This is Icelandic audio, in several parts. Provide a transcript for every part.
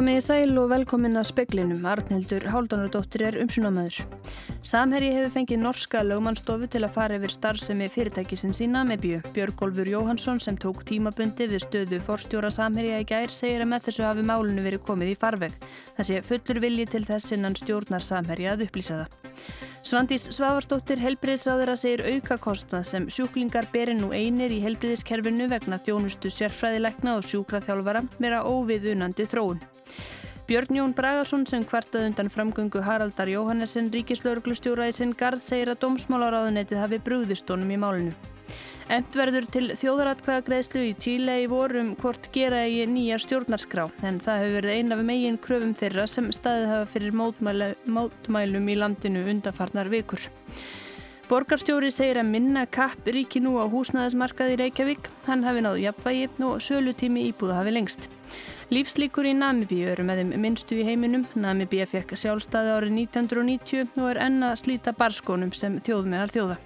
Komið í sæl og velkomin að speklinum. Arnhildur Háldanardóttir er umsunamæður. Samherji hefur fengið norska lögmannstofu til að fara yfir starfsemi fyrirtækisinn sína með bjö. Björgólfur Jóhansson sem tók tímabundi við stöðu forstjóra Samherja í gær segir að með þessu hafi málunu verið komið í farveg. Það sé fullur vilji til þess innan stjórnar Samherja að upplýsa það. Svandís Svavarsdóttir helbriðsráður að segir aukakostnað sem sjúklingar berir nú einir í helbriðiskerfinu vegna þjónustu sérfræðilegna og sjúkraþjálfara vera óviðunandi þróun. Björn Jón Bragarsson sem kvartað undan framgöngu Haraldar Jóhannesson ríkislauruglustjóra í sinn gard segir að dómsmálaráðunetið hafi brúðistónum í málinu. Emt verður til þjóðaratkvæðagreðslu í Tíle í vorum hvort gera í nýjar stjórnarskrá en það hefur verið eina af megin kröfum þeirra sem staðið hafa fyrir mótmælu, mótmælum í landinu undanfarnar vikur. Borgarstjóri segir að minna kapp ríki nú á húsnæðismarkaði Reykjavík, hann hafi náðu jafnvægi og sölutími íbúða hafi lengst. Lífslíkur í Namibíu eru með þeim minnstu í heiminum. Namibíu fekk sjálfstæði árið 1990 og er enna slíta barskónum sem þjóðmeðal þjóða.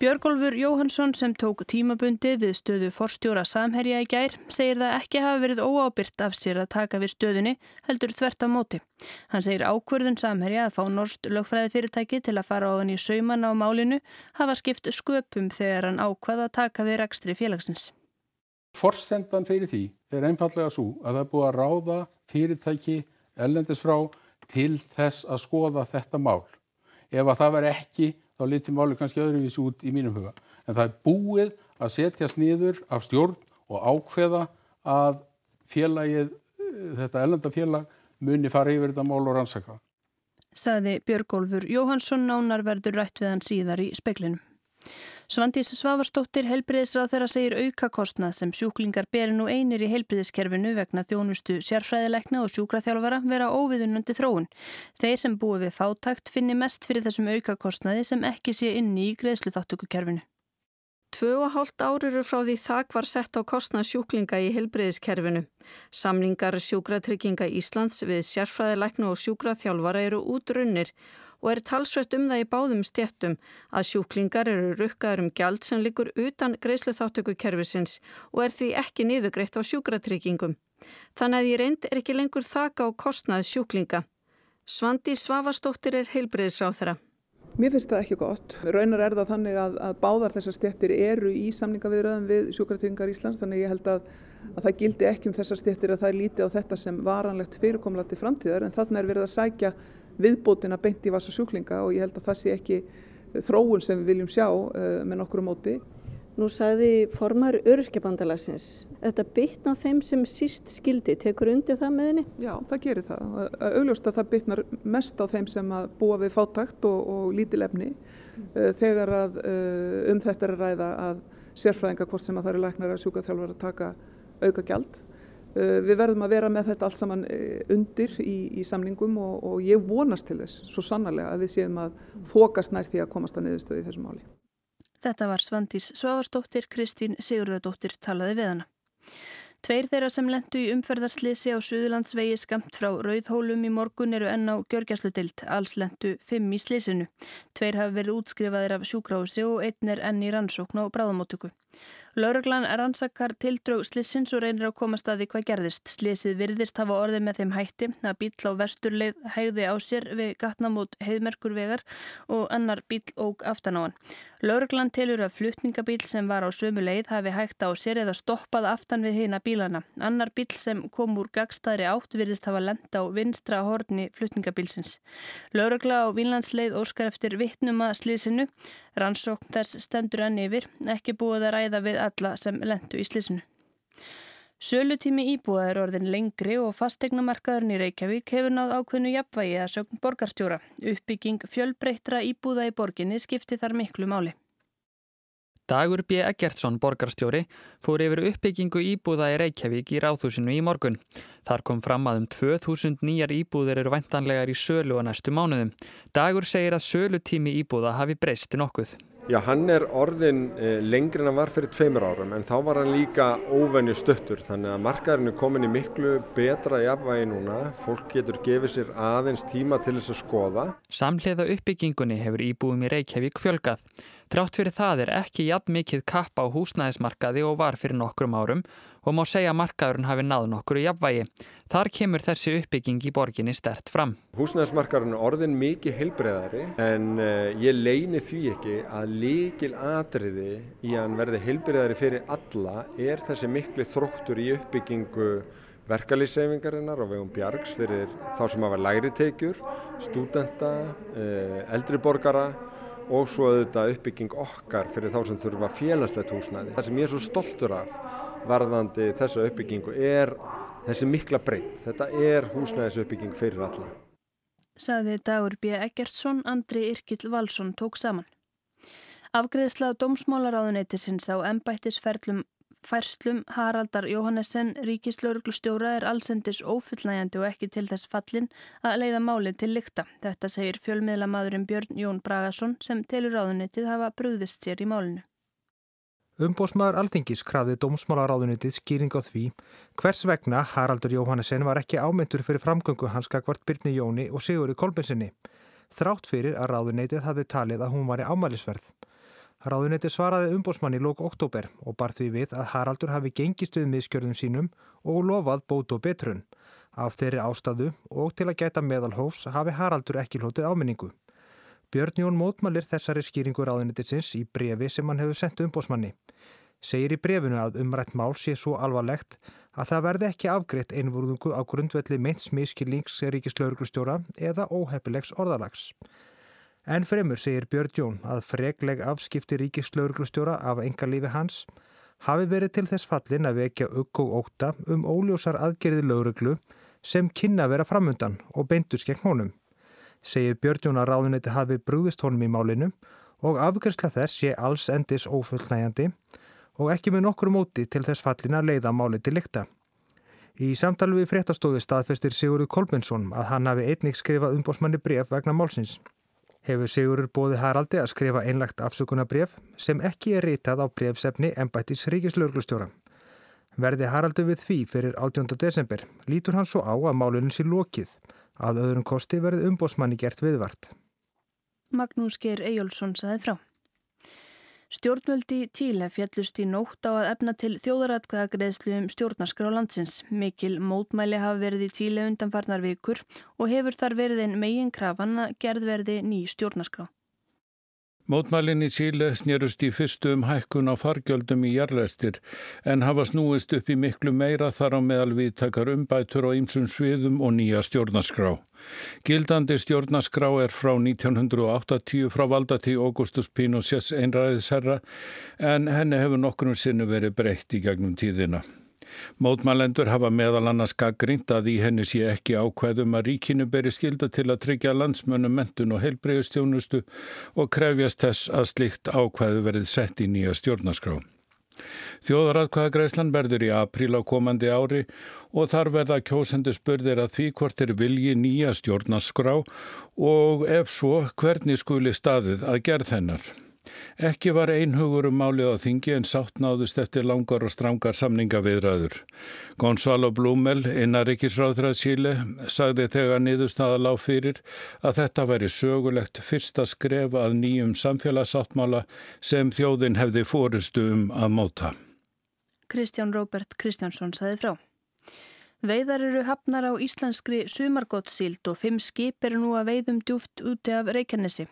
Björgólfur Jóhansson sem tók tímabundi við stöðu forstjóra Samherja í gær segir það ekki hafa verið óábyrt af sér að taka við stöðunni heldur þvert á móti. Hann segir ákverðun Samherja að fá norst lögfræði fyrirtæki til að fara á hann í sauman á málinu hafa skipt sköpum þegar hann ákvaða að taka við rekstri félagsins. Forsendan fyrir því er einfallega svo að það er búið að ráða fyrirtæki ellendis frá til þess að skoða þetta mál. Ef að það verð ekki þá liti máli kannski öðruvís út í mínum huga. En það er búið að setjast niður af stjórn og ákveða að félagið, þetta ellenda félag, muni fara yfir þetta mál og rannsaka. Saði Björgólfur Jóhansson nánar verður rætt við hann síðar í speklinum. Svandís Svavarstóttir helbriðisráð þeirra segir aukakostnað sem sjúklingar beri nú einir í helbriðiskerfinu vegna þjónustu sérfræðilegna og sjúkraþjálfara vera óviðunandi þróun. Þeir sem búi við fátakt finni mest fyrir þessum aukakostnaði sem ekki sé inni í greiðslu þáttökukerfinu. Tvö og hálft ári eru frá því þak var sett á kostnað sjúklinga í helbriðiskerfinu. Samlingar sjúkratrygginga Íslands við sérfræðilegna og sjúkraþjálfara eru útrunnir og er talsvert um það í báðum stjettum að sjúklingar eru rukkaður um gjald sem likur utan greiðslu þáttökukerfisins og er því ekki niðugreitt á sjúkratryggingum. Þannig að í reynd er ekki lengur þaka á kostnað sjúklinga. Svandi Svavarstóttir er heilbreyðisráð þeirra. Mér finnst það ekki gott. Raunar er það þannig að, að báðar þessar stjettir eru í samningaviðröðum við sjúkratryggingar Íslands þannig ég held að, að það gildi ekki um þessar stjettir að það er lítið á þetta sem varanlegt fyrirkomlati framtíðar en þannig er verið að sækja viðbótina beint í vassa sjúklinga og ég held að það sé ekki þróun sem við viljum sjá uh, með nokkru móti. Nú sagði formar öryrkjabandalagsins, þetta bytna þeim sem síst skildi, tekur undir það með henni? Já, það gerir það. Augljóst að það bytnar mest á þeim sem að búa við fátakt og, og lítilefni mm. uh, þegar að uh, um þetta er að ræða að sérfræðinga hvort sem að það eru læknar að sjúkaþjálfur að taka auka gjald Eh, við verðum að vera með þetta allt saman eh, undir í, í samlingum og, og ég vonast til þess svo sannarlega að við séum að þokast nær því að komast að niðurstöði í þessu máli. Þetta var Svandís Svavarsdóttir, Kristín Sigurðardóttir talaði við hana. Tveir þeirra sem lendu í umferðarslisi á Suðurlandsvegi skamt frá Rauðhólum í morgun eru enn á gjörgjæsludild, alls lendu fimm í slisinu. Tveir hafi verið útskrifaðir af sjúkrási og einn er enn í rannsókn á bráðamóttöku. Lauruglan rannsakar tildrög slissins og reynir að koma staði hvað gerðist. Slissið virðist hafa orðið með þeim hætti að bíl á vesturleið hægði á sér við gatnamót heiðmerkurvegar og annar bíl óg aftan á hann. Lauruglan telur að flutningabíl sem var á sömu leið hafi hægt á sér eða stoppað aftan við hýna bílana. Annar bíl sem kom úr gagstaðri átt virðist hafa lenda á vinstra horni flutningabílsins. Laurugla á Vínlandsleið óskar eftir vittnum að slissinu. Rannsókn þess stendur enn yfir, ekki búið að ræða við alla sem lendu í slísinu. Sölutími íbúða er orðin lengri og fastegnamarkaðurinn í Reykjavík hefur náð ákveðnu jafnvægi að sögn borgarstjóra. Uppbygging fjölbreyttra íbúða í borginni skipti þar miklu máli. Dagur B. Eggertsson, borgarstjóri, fór yfir uppbyggingu íbúða í Reykjavík í ráðhúsinu í morgun. Þar kom fram að um 2000 nýjar íbúðir eru vendanlegar í sölu á næstu mánuðum. Dagur segir að sölutími íbúða hafi breyst nokkuð. Já, hann er orðin eh, lengri en hann var fyrir tveimur árum en þá var hann líka óvenju stöttur þannig að markaðurinn er komin í miklu betra jafnvægi núna. Fólk getur gefið sér aðeins tíma til þess að skoða. Samhliða uppbyggingunni hefur íbúum í Reykjavík fjölgað. Trátt fyrir það er ekki jafn mikið kapp á húsnæðismarkaði og var fyrir nokkrum árum og má segja að markaðurinn hafi náð nokkur í jafnvægi. Þar kemur þessi uppbygging í borginni stert fram. Húsnæðismarkaðurinn orðin mikið heilbreyðari en uh, ég leini því ekki að líkil atriði í að verði heilbreyðari fyrir alla er þessi miklu þróttur í uppbyggingu verkalýssefingarinnar og vegum bjargs fyrir þá sem hafa læri teikjur, stúdenta, uh, eldri borgara og svo auðvitað uppbygging okkar fyrir þá sem þurfa félagslegt húsnæði. Það sem ég er svo stoltur af varðandi þessa uppbyggingu er þessi mikla breytt. Þetta er húsnæðisuppbygging fyrir alla. Saði Dagur B. Eggertsson, Andri Irkill Valsson tók saman. Afgreðsla dómsmálaráðuneytisins á embættisferlum Færslum Haraldar Jóhannessen, ríkislauruglustjóra, er allsendis ófullnægjandi og ekki til þess fallin að leiða máli til lykta. Þetta segir fjölmiðlamadurinn Björn Jón Bragason sem telur ráðunitið hafa brúðist sér í málinu. Umbósmaður Alþingis krafði dómsmálaráðunitið skýring á því hvers vegna Haraldur Jóhannessen var ekki ámyndur fyrir framgöngu hans kakvart Byrni Jóni og Sigurði Kolbinsinni. Þrátt fyrir að ráðunitið hafði talið að hún var í ámælisverð. Ráðunetti svaraði umbósmann í lók oktober og bar því við að Haraldur hafi gengist við miskjörðum sínum og lofað bót og betrun. Af þeirri ástæðu og til að geta meðalhófs hafi Haraldur ekki hlutið áminningu. Björn Jón mótmælir þessari skýringu ráðunettisins í brefi sem hann hefur sendt umbósmanni. Segir í brefinu að umrætt mál sé svo alvarlegt að það verði ekki afgreitt einvúrðungu á grundvelli meins miskilnings ríkislauruglustjóra eða óheppilegs orðalags. En fremur segir Björn Jón að fregleg afskipti ríkislauruglustjóra af engarlífi hans hafi verið til þess fallin að vekja ugg og óta um óljósar aðgerði lauruglu sem kynna vera framundan og beintus gegn honum. Segir Björn Jón að ráðunetti hafi brúðist honum í málinu og afgjörsla þess sé alls endis ófullnægjandi og ekki með nokkur móti til þess fallin að leiða máli til lykta. Í samtali við fréttastofi staðfestir Sigurður Kolbjörnsson að hann hafi einnig skrifað umbósmanni bref vegna málsins hefur Sigurur bóði Haraldi að skrifa einlagt afsökunabref sem ekki er rítað á brefsefni ennbættis ríkislauglustjóra. Verði Haraldi við því fyrir 18. desember lítur hann svo á að málunin sé lokið að öðrum kosti verði umbósmanni gert viðvart. Magnús Geir Ejjólfsson saði frá. Stjórnvöldi Tíle fjallust í nótt á að efna til þjóðaratkvæðagreðslu um stjórnarskrá landsins. Mikil mótmæli hafa verið í Tíle undanfarnar vikur og hefur þar verið einn megin krafan að gerð verði ný stjórnarskrá. Mótmælinn í Síle snérust í fyrstu um hækkun á fargjöldum í jarlæstir en hafa snúist upp í miklu meira þar á meðal viðtakar umbætur á ýmsum sviðum og nýja stjórnaskrá. Gildandi stjórnaskrá er frá 1980 frá valdati Augustus Pinochets einræðisherra en henni hefur nokkrum sinni verið breytt í gegnum tíðina. Mótmælendur hafa meðal annars gaggrínt að í henni sé ekki ákveðum að ríkinu beri skilda til að tryggja landsmönnum mentun og heilbreyðustjónustu og krefjast þess að slikt ákveðu verið sett í nýja stjórnarskrá. Þjóðaratkvæðagreislan verður í apríl á komandi ári og þar verða kjósendu spurðir að því hvort er vilji nýja stjórnarskrá og ef svo hvernig skuli staðið að gerð hennar. Ekki var einhugur um málið á þingi en sátt náðust eftir langar og strangar samningaviðræður. Gonzalo Blumel, innarrikisráðrað Síle, sagði þegar niðurstaða lág fyrir að þetta væri sögulegt fyrsta skref að nýjum samfélagsáttmála sem þjóðin hefði fórustu um að móta. Kristján Róbert Kristjánsson sagði frá. Veiðar eru hafnar á íslenskri sumargótsíld og fimm skip eru nú að veiðum djúft úti af Reykjanesi.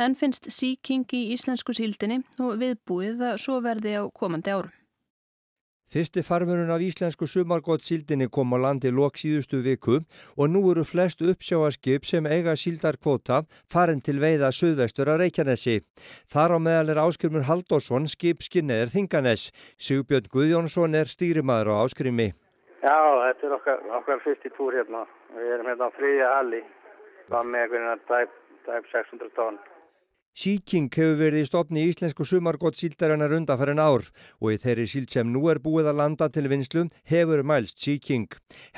En finnst síking í íslensku síldinni og viðbúið að svo verði á komandi árum. Fyrsti farmurinn af íslensku sumargótsíldinni kom á landi lok síðustu viku og nú eru flest uppsjáaskip sem eiga síldarkvota farin til veiða söðvestur af Reykjanesi. Þar á meðal er Áskrimur Haldósson skip skinneðir Þinganes. Sigbjörn Guðjónsson er stýrimaður á Áskrimi. Já, þetta er okkar, okkar fyrsti túr hérna. Við erum hérna á fríja halli. Það með einhvern veginn dæp 600 tónn. Sea-King hefur verið í stopni í íslensku sumargótt síldarinnar undanfærin ár og í þeirri síld sem nú er búið að landa til vinslu hefur mælst Sea-King.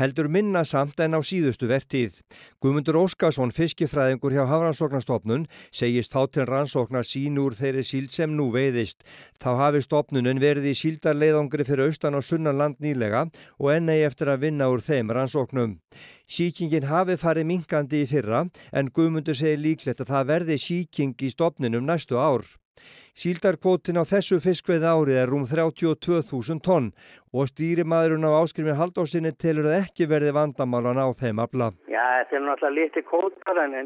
Heldur minna samt en á síðustu vertíð. Guðmundur Óskarsson, fiskifræðingur hjá Hafrannsóknarstofnun, segist þá til rannsóknar sín úr þeirri síld sem nú veiðist. Þá hafi stopnunum verið í síldarleiðangri fyrir austan og sunnan land nýlega og enni eftir að vinna úr þeim rannsóknum. Síkingin hafi farið minkandi í fyrra en Guðmundur segir líklegt að það verði síking í stopnunum stopninum næstu ár. Síldarkvotin á þessu fiskveið ári er rúm 32.000 tonn og stýrimaðurinn á áskrimi haldósinni telur það ekki verði vandamálan á þeim afla. Já, þetta er náttúrulega lítið kótar en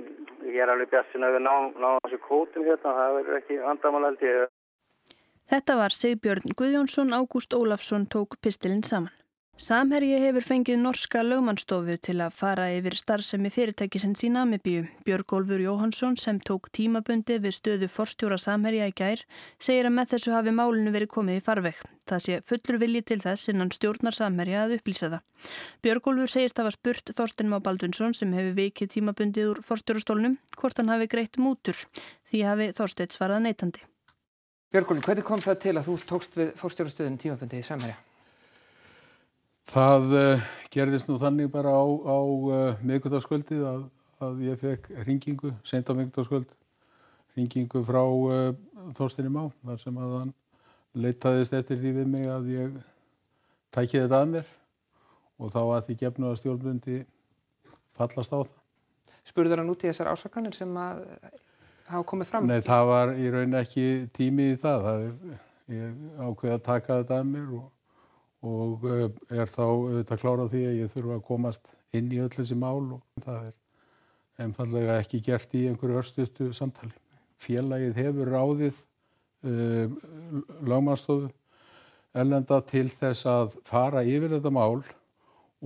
ég er alveg bjassin að við náum ná þessu kótum hérna, það verður ekki vandamála held ég. Þetta var Sigbjörn Guðjónsson, Ágúst Ólafsson tók pistilinn saman. Samherji hefur fengið norska lögmannstofu til að fara yfir starfsemi fyrirtækisins í Namibíu. Björgólfur Jóhansson sem tók tímabundi við stöðu forstjóra Samherja í gær segir að með þessu hafi málinu verið komið í farveg. Það sé fullur vilji til þess innan stjórnar Samherja að upplýsa það. Björgólfur segist að hafa spurt Þorsten Má Baldunsson sem hefur vikið tímabundið úr forstjórastólnum hvort hann hafi greitt mútur því hafi Þorstedt svarað neytandi. Björgólfur, hvernig kom það til að þú tókst við forstjórastöðun tímabundið í Samherja? Það uh, gerðist nú þannig bara á, á uh, miðgutaskvöldið að, að ég fekk ringingu, sent á miðgutaskvöld, ringingu frá uh, Þorstinni Má, þar sem að hann leitaðist eftir því við mig að ég tækið þetta að mér og þá að því gefnu að stjórnbundi fallast á það. Spurður hann út í þessar ásakanir sem að hafa komið fram? Nei, það var í raun ekki tími í það. það er, ég ákveði að taka þetta að mér og og eh, er þá auðvitað klárað því að ég þurfa að komast inn í öll þessi mál og það er einfallega ekki gert í einhverju örstuttu samtali. Félagið hefur ráðið uh, eh, lagmannstofu ellenda til þess að fara yfir þetta mál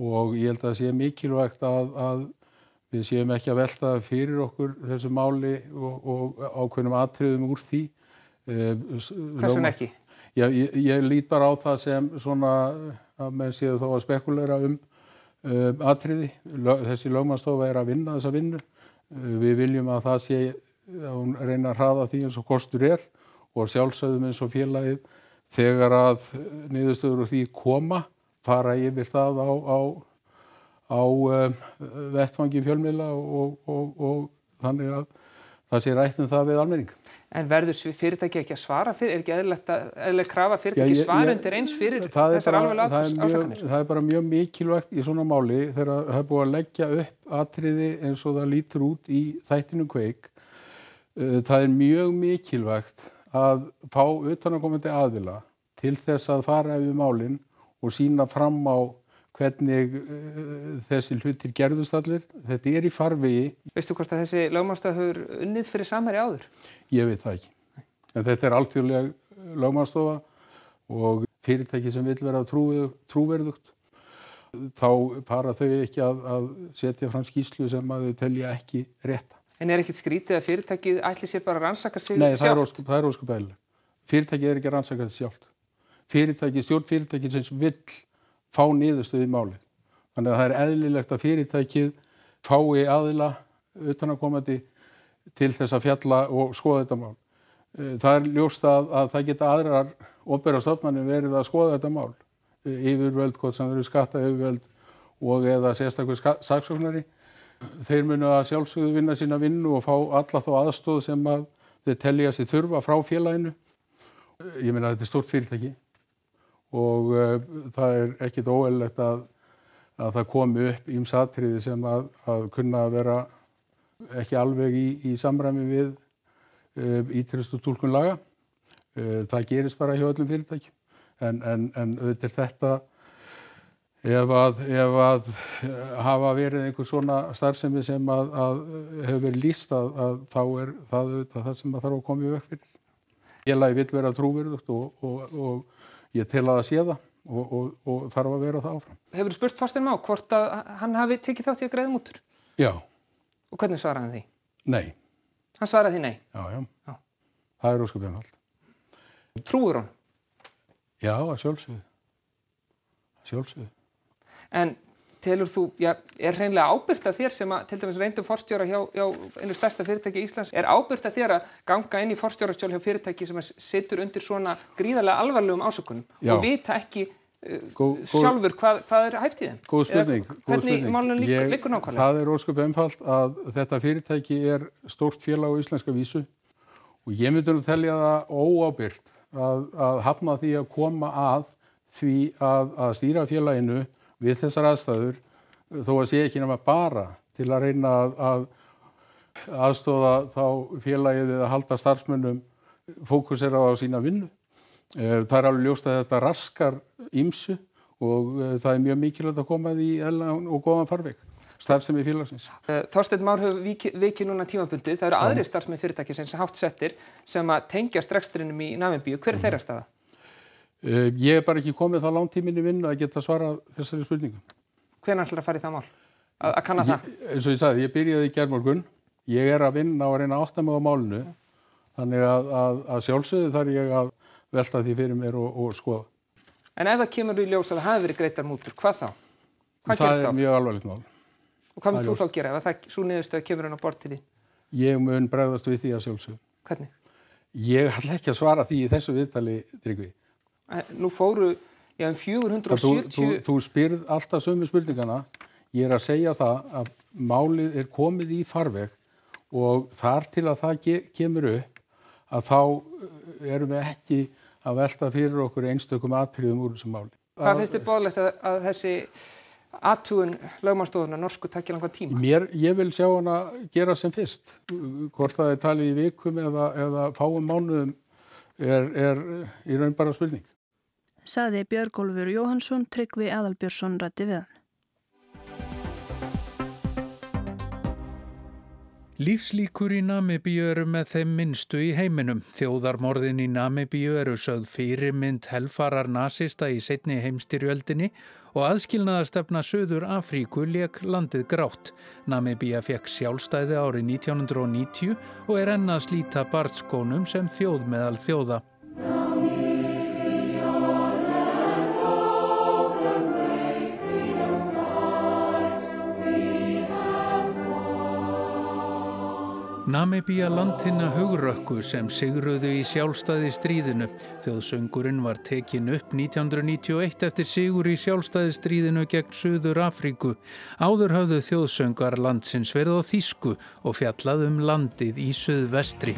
og ég held að það sé mikilvægt að, að við séum ekki að velta fyrir okkur þessu máli og, og ákveðnum atriðum úr því. Uh, Hversun ekki? Já, ég, ég lít bara á það sem svona að menn séu þó að spekulera um uh, atriði. Þessi lögmannstofa er að vinna þessa vinnu. Uh, við viljum að það sé að hún reyna að hraða því eins og kostur er og sjálfsögðum eins og félagið þegar að niðurstöður og því koma fara yfir það á, á, á um, vettfangi fjölmila og, og, og þannig að það sé rætt um það við almenning. En verður fyrirtæki ekki að svara fyrir, er ekki eðlilega krafa fyrirtæki svarundir eins fyrir þessar alveg ásakanir? Það er bara mjög mikilvægt í svona máli þegar það er búið að leggja upp atriði eins og það lítur út í þættinu kveik. Uh, það er mjög mikilvægt að fá utanakomandi aðila til þess að fara yfir málinn og sína fram á hvernig uh, þessi hlutir gerðust allir. Þetta er í farvegi. Veistu hvort að þessi lögmannstaf hefur unnið fyrir samhæri áður? Ég veit það ekki. En þetta er alltjóðlega lögmannstofa og fyrirtæki sem vil vera trúverðugt. Þá para þau ekki að, að setja fram skýslu sem að þau telja ekki rétta. En er ekkit skrítið að fyrirtækið ætli sér bara að rannsaka sig Nei, sjálft? Nei, það er óskup eðlilega. Fyrirtækið er ekki að rannsaka þetta sjálft. Fyrirtækið, stjórnfyrirtækið sem vil fá niðurstöði í málið. Þannig að það er eðlilegt að fyrirtækið fái aðila utanakomandi til þess að fjalla og skoða þetta mál. Eh, það er ljóst að, að það geta aðrar óbæra stofnarnir verið að skoða þetta mál. Eh, yfirvöld, hvort sem eru skatta yfirvöld og eða sérstaklega saksóknari. Þeir munu að sjálfsögðu vinna sína vinnu og fá alla þá aðstóð sem að þeir telja sér þurfa frá félaginu. Eh, ég minna að þetta er stort fyrirtæki og uh, það er ekkit óeillegt að, að það komi upp ímsatriði sem að, að kunna að vera ekki alveg í, í samræmi við uh, ítrystu tólkun laga. Uh, það gerist bara hjá öllum fyrirtækjum en, en, en auðvitað þetta ef að, ef að hafa verið einhver svona starfsemi sem að, að hefur verið líst að þá er það auðvitað það sem það þarf að koma í vekk fyrir. Ég vill vera trúverðugt og, og, og ég tel að það sé það og, og, og þarf að vera það áfram. Hefur þú spurt Þorstein Má hvort að hann hafi tekið þátt í að greiða mútur? Já. Og hvernig svaraði hann því? Nei. Hann svaraði því nei? Já, já. já. Það er óskapið hann allt. Trúur hann? Já, að sjálfsögðu. Sjálfsögðu. En telur þú, já, er hreinlega ábyrgt að þér sem að, til dæmis reyndum forstjóra hjá, hjá einu stærsta fyrirtæki í Íslands, er ábyrgt að þér að ganga inn í forstjórastjól hjá fyrirtæki sem situr undir svona gríðarlega alvarlegum ásökunum já. og vita ekki uh, Gó, sjálfur hvað, hvað er hæft í þeim? Góð spurning. Eða, hvernig málunum líkur, líkur nákvæmlega? Það er ósköp einfalt að þetta fyrirtæki er stórt félag á íslenska vísu og ég myndi að telja það óábyrgt að, að hafna því að koma að því að, að stýra félaginu við þessar aðstæður þó að sé ekki nema bara til að reyna að, að aðstóða þá félagið að halda starfsmönnum fókusera á sína vinnu. Eh, það er alveg ljóst að þetta raskar ímsu og eh, það er mjög mikilvægt að koma því og góðan farveg starfsemi félagsins. Eh, Þorstein Már hefur vikið núna tímabundið. Það eru aðri starfsemi fyrirtæki sem hátt settir sem að tengja streksturinnum í Namibíu. Hver er mm. þeirra staða? Ég er bara ekki komið þá langtíminni vinn að geta svara þessari spurningum. Hvernig ætlar það að fara í það mál? Að, að kanna það? Eins og ég sagði, ég byrjaði í gerðmorgun. Ég er að vinna og að reyna að átta mig á málunu. Mm. Þannig að, að, að sjálfsögðu þarf ég að velta því fyrir mér og, og skoða. En ef það kemur í ljós að það hafi verið greitar mútur, hvað þá? Hvað það er þá? mjög alvarlegt mál. Og hvað mun þú þá gera ef það svo niðurstöð kemur hann á bort til því? Ég mun bregðast við því að sjálfsögðu. Hvernig? Ég ætla ekki að svara því í þessu viðtali, Tryggvi. Nú fóru, já, um 470... Þú, þú, þú spyrð alltaf sömu spurningana. Ég er að segja það að málið er komið í farveg og þar til að það kemur upp að þá eh, erum við ekki að velta fyrir okkur einstökum atriðum úr þessum máli. Hvað finnst þið bóðlegt að, að þessi aðtúun lögmannstofuna norsku takkja langan tíma? Mér, ég vil sjá hana gera sem fyrst. Hvort það er talið í vikum eða, eða fáum mánuðum er, er í raun bara spurning. Saði Björgólfur Jóhansson, Tryggvi Adalbjörnsson rætti við hann. Lífslíkur í Namibíu eru með þeim minnstu í heiminum. Þjóðarmorðin í Namibíu eru sögð fyrirmynd helfarar nazista í setni heimstyrjöldinni og aðskilnaðastefna Suður Afríku leik landið grátt. Namibíu fekk sjálfstæði árið 1990 og er ennað slíta bartskónum sem þjóð meðal þjóða. Namibíja landina hugrökku sem sigruðu í sjálfstæði stríðinu. Þjóðsöngurinn var tekin upp 1991 eftir sigur í sjálfstæði stríðinu gegn Suður Afríku. Áður hafðu þjóðsöngar landsins verið á Þísku og fjallað um landið í Suðvestri.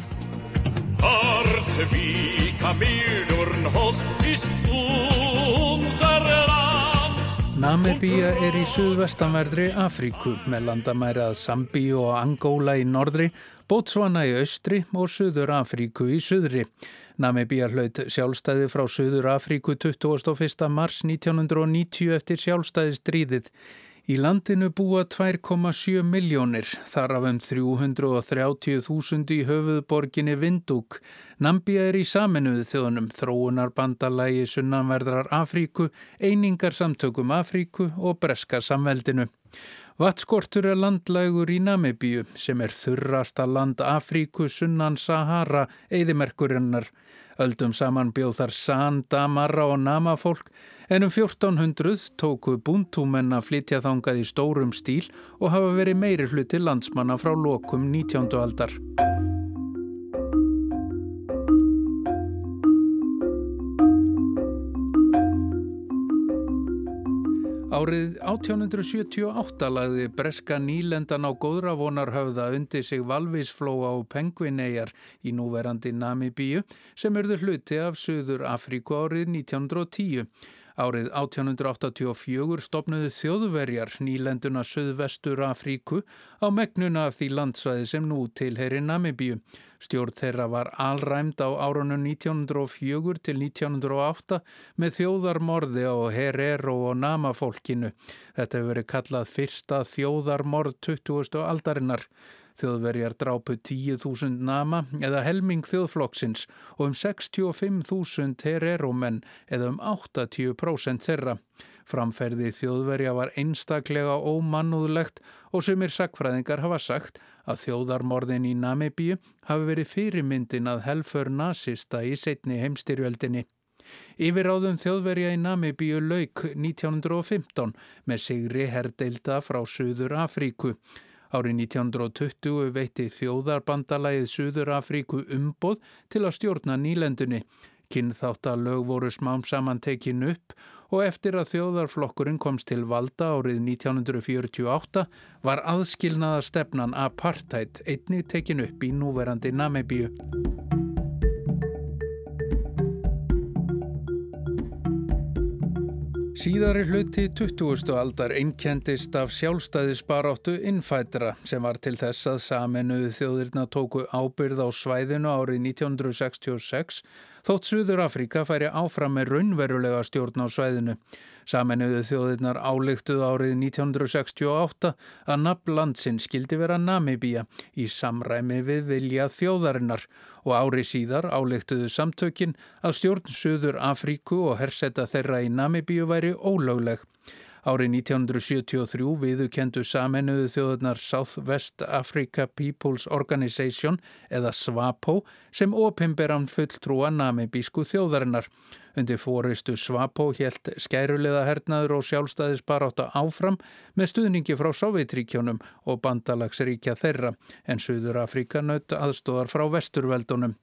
Namibíja er í suðvestanverðri Afríku með landamæri að Sambíu og Angóla í norðri Bótsvana í austri og Suður Afríku í suðri. Namibíja hlaut sjálfstæði frá Suður Afríku 21. mars 1990 eftir sjálfstæði stríðið. Í landinu búa 2,7 miljónir, þar af um 330.000 í höfuðborginni Vindúk. Nambia er í saminuðu þjóðunum þróunarbandalagi sunnanverðrar Afríku, einingar samtökum Afríku og breska samveldinu. Vattskortur er landlægur í Namibíu sem er þurrasta land Afríku sunnan Sahara eðimerkurinnar. Öldum saman bjóð þar San, Damara og Nama fólk en um 1400 tóku búntúmenn að flytja þangað í stórum stíl og hafa verið meiri hluti landsmanna frá lokum 19. aldar. Árið 1878 lagði breska nýlendan á góðravonarhöfða undir sig Valvísflóa og Pengvineyjar í núverandi Namibíu sem erðu hluti af Suður Afríku árið 1910. Árið 1884 stopnuðu þjóðverjar nýlenduna Suðvestur Afríku á megnuna af því landsvæði sem nú tilheyri Namibíu. Stjórn þeirra var alræmd á árunum 1904 til 1908 með þjóðarmorði á Herero og Nama-fólkinu. Þetta hefur verið kallað fyrsta þjóðarmorð 20. aldarinnar. Þjóðverjar drápu 10.000 nama eða helming þjóðflokksins og um 65.000 hererumenn eða um 80% þeirra. Framferði þjóðverja var einstaklega ómannúðlegt og sumir sakfræðingar hafa sagt að þjóðarmorðin í Namibíu hafi verið fyrirmyndin að helfur nazista í setni heimstyrjöldinni. Yfiráðum þjóðverja í Namibíu lauk 1915 með sigri herdeilda frá Suður Afríku. Árið 1920 veitti þjóðarbandalæðið Suður Afríku umboð til að stjórna nýlendunni. Kinnþáttalög voru smám saman tekin upp og eftir að þjóðarflokkurinn komst til valda árið 1948 var aðskilnaða stefnan apartheid einnig tekin upp í núverandi Namibíu. Síðari hluti 20. aldar einkendist af sjálfstæðisbaráttu innfætra sem var til þess að saminuðu þjóðirna tóku ábyrð á svæðinu árið 1966 þótt Suður Afrika færi áfram með raunverulega stjórn á svæðinu. Saminuðu þjóðirnar álíktuð árið 1968 að nafn landsinn skildi vera Namibíja í samræmi við vilja þjóðarinnar og ári síðar álíktuðu samtökin að stjórn Suður Afríku og hersetta þeirra í Namibíu væri ólögleg. Árið 1973 viðukendu samennuðu þjóðunar South West Africa People's Organization eða SWAPO sem opimberan fulltrúa namibísku þjóðarinnar. Undir fóristu Svapo helt skærulega hernaður og sjálfstæðisbaráta áfram með stuðningi frá Sovjetríkjónum og bandalagsríkja þeirra en Suður Afríka naut aðstóðar frá vesturveldunum.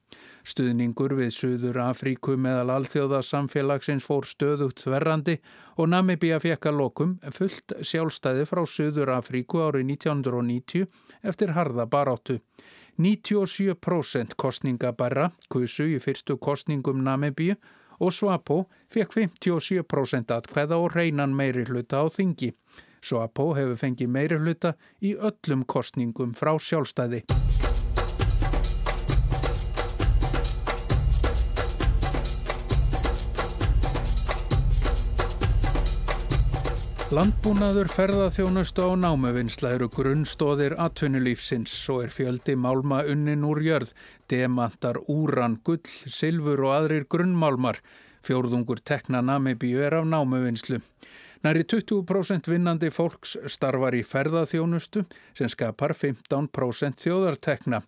Stuðningur við Suður Afríku meðal alþjóða samfélagsins fór stöðugt þverrandi og Namibíja fekk að lokum fullt sjálfstæði frá Suður Afríku árið 1990 eftir harða baráttu. 97% kostningabæra kusu í fyrstu kostningum Namibíu og Svapo fekk 57% atkvæða og reynan meiri hluta á þingi. Svapo hefur fengið meiri hluta í öllum kostningum frá sjálfstæði. Landbúnaður ferðaþjónustu á námuvinnsla eru grunnstóðir atvinnulífsins og er fjöldi málma unnin úr jörð, demantar, úran, gull, silfur og aðrir grunnmálmar. Fjórðungur tekna Namibíu er af námuvinnslu. Næri 20% vinnandi fólks starfar í ferðaþjónustu sem skapar 15% þjóðartekna.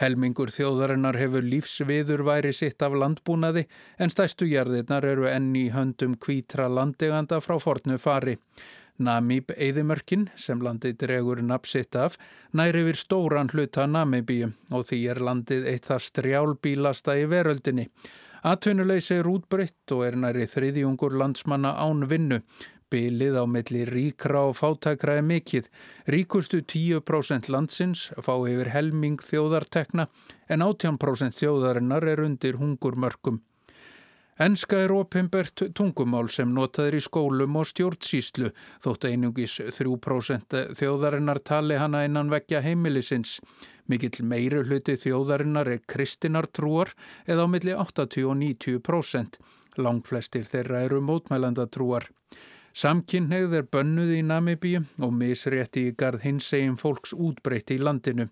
Helmingur þjóðarinnar hefur lífsviður væri sitt af landbúnaði en stæstu jarðirnar eru enni í höndum kvítra landeganda frá fornu fari. Namíb Eidimörkin, sem landið dregur napsitt af, næri yfir stóran hluta Namibíu og því er landið eitt það strjálbílasta í veröldinni. Atvinnuleysi er útbreytt og er næri þriðjungur landsmanna án vinnu. Bilið á milli ríkra og fátækra er mikill. Ríkustu 10% landsins fá yfir helming þjóðartekna en 18% þjóðarinnar er undir hungurmörkum. Enska er opimbert tungumál sem notaður í skólum og stjórnsýslu þótt einungis 3% þjóðarinnar tali hana innan vekja heimilisins. Mikill meiri hluti þjóðarinnar er kristinartrúar eða á milli 80 og 90%. Langflestir þeirra eru mótmælandatrúar. Samkynnegð er bönnuð í Namibíu og misrétti í garð hins eginn fólks útbreytti í landinu.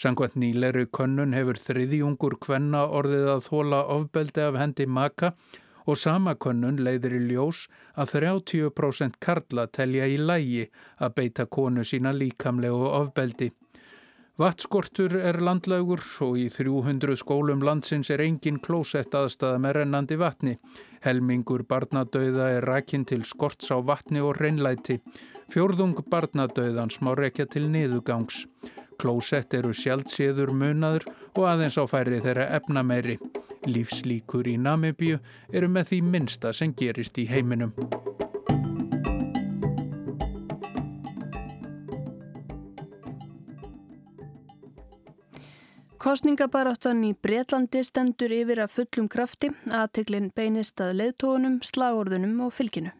Sangvænt nýleru könnun hefur þriðjungur kvenna orðið að þóla ofbeldi af hendi maka og sama könnun leiðir í ljós að 30% karla telja í lægi að beita konu sína líkamlegu ofbeldi. Vattskortur er landlaugur og í 300 skólum landsins er engin klósett aðstæða með rennandi vatni. Helmingur barnadauða er rækinn til skorts á vatni og reynlæti. Fjórðung barnadauðans má rekja til niðugangs. Klósett eru sjálfséður munaður og aðeins á færi þeirra efna meiri. Lífslíkur í Namibíu eru með því minsta sem gerist í heiminum. Kostningabaráttan í Breitlandi stendur yfir að fullum krafti, aðteglin beinist að leðtóunum, slagorðunum og fylginu.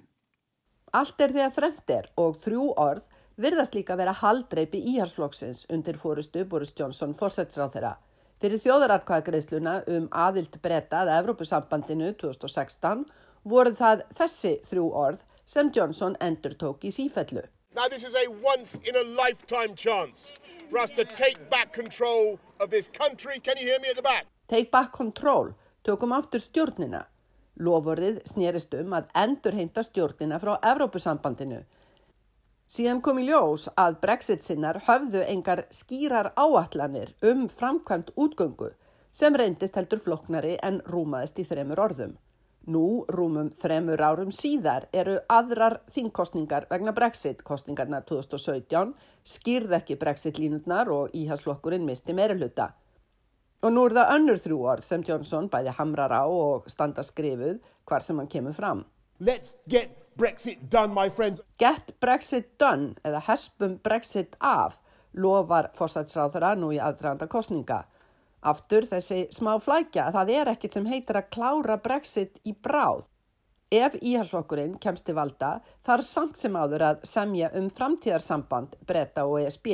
Allt er því að þröndir og þrjú orð virðast líka vera haldreipi íharsflokksins undir fórustu Boris Johnson fórsetsráð þeirra. Fyrir þjóðaratkvæðagreisluna um aðild breyta að Evrópusambandinu 2016 voru það þessi þrjú orð sem Johnson endur tók í sífellu. Now this is a once in a lifetime chance for us to take back control of this country. Can you hear me at the back? Take back control. Tökum aftur stjórnina. Lofurðið snýrist um að endur heimta stjórnina frá Evrópusambandinu Síðan kom í ljós að brexit sinnar höfðu engar skýrar áallanir um framkvæmt útgöngu sem reyndist heldur floknari en rúmaðist í þremur orðum. Nú, rúmum þremur árum síðar, eru aðrar þingkostningar vegna brexit-kostningarna 2017, skýrð ekki brexit-línutnar og íhalslokkurinn misti meiruluta. Og nú er það önnur þrjú orð sem Johnson bæði hamrar á og standa skrifuð hvar sem hann kemur fram. Let's get Brexit done, my friends. Get Brexit done, eða hespum Brexit af, lofar fórsætsráðara nú í aðdraganda kostninga. Aftur þessi smá flækja að það er ekkit sem heitir að klára Brexit í bráð. Ef íhalsflokkurinn kemst til valda þarf samt sem áður að semja um framtíðarsamband breyta og ESB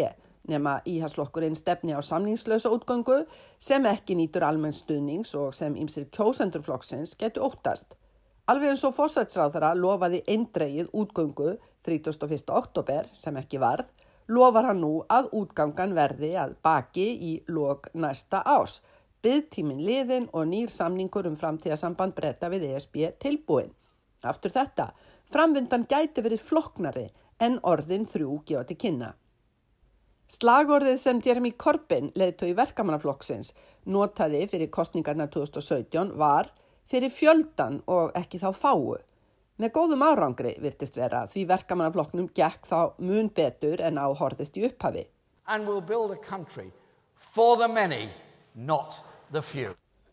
nema íhalsflokkurinn stefni á samningslösa útgöngu sem ekki nýtur almenn stuðnings og sem ýmsir kjósendurflokksins getur óttast. Alveg eins og fórsætsráðara lofaði eindreið útgöngu 31. oktober sem ekki varð, lofar hann nú að útgangan verði að baki í lok næsta ás. Byðtímin liðin og nýr samningur um framtíðarsamband breyta við ESB tilbúin. Aftur þetta, framvindan gæti verið floknari en orðin þrjú gefa til kynna. Slagorðið sem Jeremy Corbyn leðtói verkamannaflokksins notaði fyrir kostningarna 2017 var fyrir fjöldan og ekki þá fáu. Með góðum árangri virtist vera því verkamannaflokknum gekk þá mun betur en á horðist í upphafi. Many,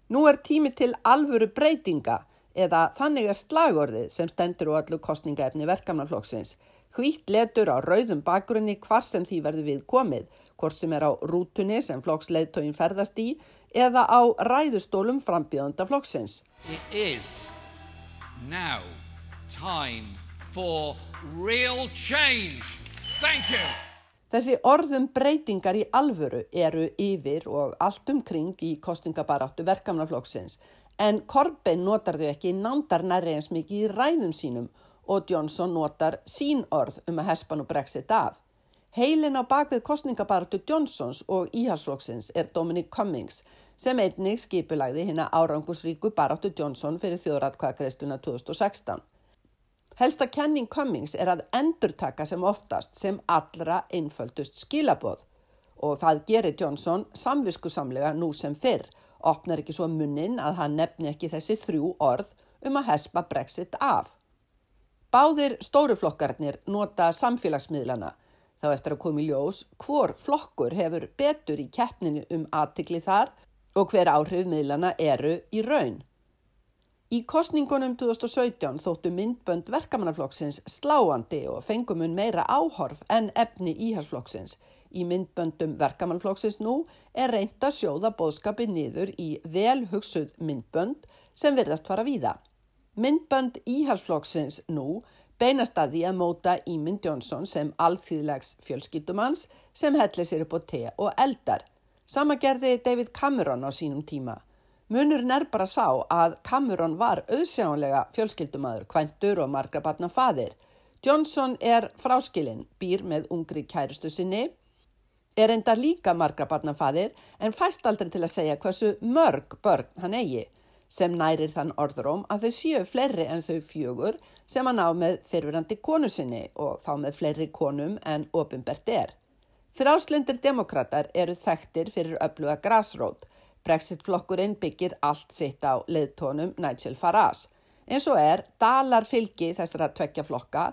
Nú er tími til alvöru breytinga eða þannig er slagorðið sem stendur og allu kostningaefni verkamannaflokksins. Hvít letur á rauðum bakgrunni hvar sem því verður við komið, hvort sem er á rútunni sem flokksleiðtóin ferðast í eða á ræðustólum frambíðanda flokksins. It is now time for real change. Thank you. Þessi orðum breytingar í alvöru eru yfir og allt umkring í kostningabaráttu verkamannaflokksins en Corbyn notar þau ekki nándar nærri eins mikið í ræðum sínum og Johnson notar sín orð um að hespan og brexit af. Heilin á bakvið kostningabaratu Johnsons og íhalsflokksins er Dominic Cummings sem einnig skipulagði hérna árangusríku baratu Johnson fyrir þjóðratkvæðagreistuna 2016. Helsta kenning Cummings er að endurtaka sem oftast sem allra einföldust skilaboð og það gerir Johnson samviskusamlega nú sem fyrr opnar ekki svo munnin að hann nefni ekki þessi þrjú orð um að hespa brexit af. Báðir stóruflokkarnir nota samfélagsmiðlana þá eftir að koma í ljós hvor flokkur hefur betur í keppninu um aðtikli þar og hver áhrif miðlana eru í raun. Í kostningunum 2017 þóttu myndbönd verkamannaflokksins sláandi og fengumun meira áhorf en efni íhalsflokksins Í myndböndum verkamannflokksins nú er reynd að sjóða bóðskapi niður í vel hugsuð myndbönd sem verðast fara víða. Myndbönd íhalsflokksins nú beinast að því að móta Ímynd Jónsson sem alþýðlegs fjölskyttumanns sem helli sér upp á te og eldar. Sama gerði David Cameron á sínum tíma. Munur nær bara sá að Cameron var auðsjáanlega fjölskyldumadur, kvæntur og margra batna fadir. Johnson er fráskilinn, býr með ungri kærustu sinni er enda líka margra barnafaðir en fæst aldrei til að segja hversu mörg börn hann eigi sem nærir þann orðróm að þau séu fleiri en þau fjögur sem hann á með fyrfirandi konu sinni og þá með fleiri konum en ofinbert er. Fráslindir demokrater eru þekktir fyrir öfluga grásrót. Brexit-flokkurinn byggir allt sitt á leðtónum Nigel Farage. En svo er dalar fylgi þessara tvekja flokka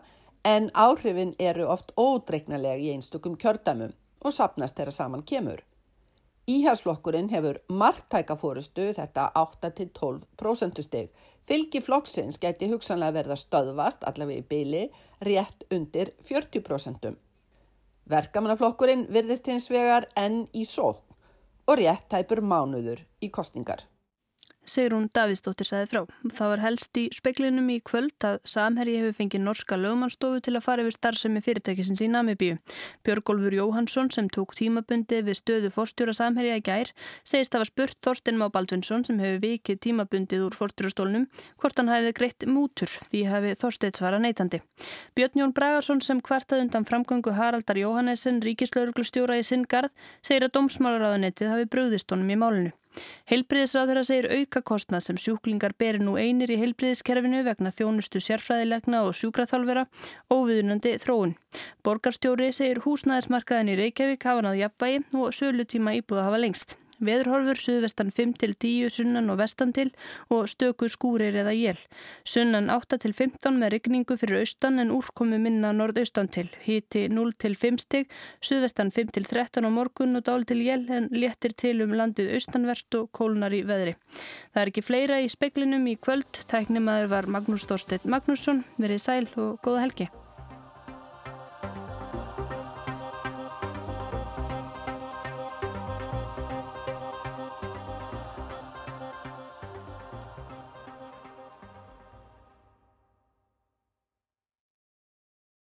en áhrifin eru oft ódreiknalega í einstakum kjördæmum og sapnast þeirra saman kemur. Íhalsflokkurinn hefur marktæka fórustu þetta 8-12% steg. Fylgi flokksins geti hugsanlega verða stöðvast allavega í byli rétt undir 40%. Verkamannaflokkurinn virðist hins vegar enn í sók og rétt tæpur mánuður í kostningar. Sigrún Davíðsdóttir saði frá. Það var helst í speklinum í kvöld að Samherji hefur fengið norska lögmannstofu til að fara yfir starfsemi fyrirtækisins í Namibíu. Björgólfur Jóhansson sem tók tímabundi við stöðu forstjóra Samherja í gær segist að var spurt Þorstein Má Baldvinsson sem hefur vikið tímabundið úr forstjórastólnum hvort hann hefði greitt mútur því hefði Þorstein svara neytandi. Björn Jón Bragarsson sem kvartað undan framgöngu Haraldar Jóhannesson ríkislauruglustjóra í Singard segir að dómsmálaráðanettið hafi bröðist honum í málinu. Heilbriðisráð þeirra segir aukakostnað sem sjúklingar beri nú einir í heilbriðiskerfinu vegna þjónustu sérfræðilegna og sjúkraþálfera og viðunandi þróun. Borgarstjóri segir húsnæðismarkaðin í Reykjavík hafa náðu jafnvægi og sölutíma íbúða hafa lengst. Veðurhorfur suðvestan 5-10 sunnan og vestan til og stöku skúrir eða jél. Sunnan 8-15 með rigningu fyrir austan en úrkomi minna norðaustan til. Híti 0-5 stig, suðvestan 5-13 á morgun og dál til jél en léttir til um landið austanvert og kólnar í veðri. Það er ekki fleira í speklinum í kvöld. Tæknimaður var Magnús Þorstedt Magnússon. Verið sæl og góða helgi.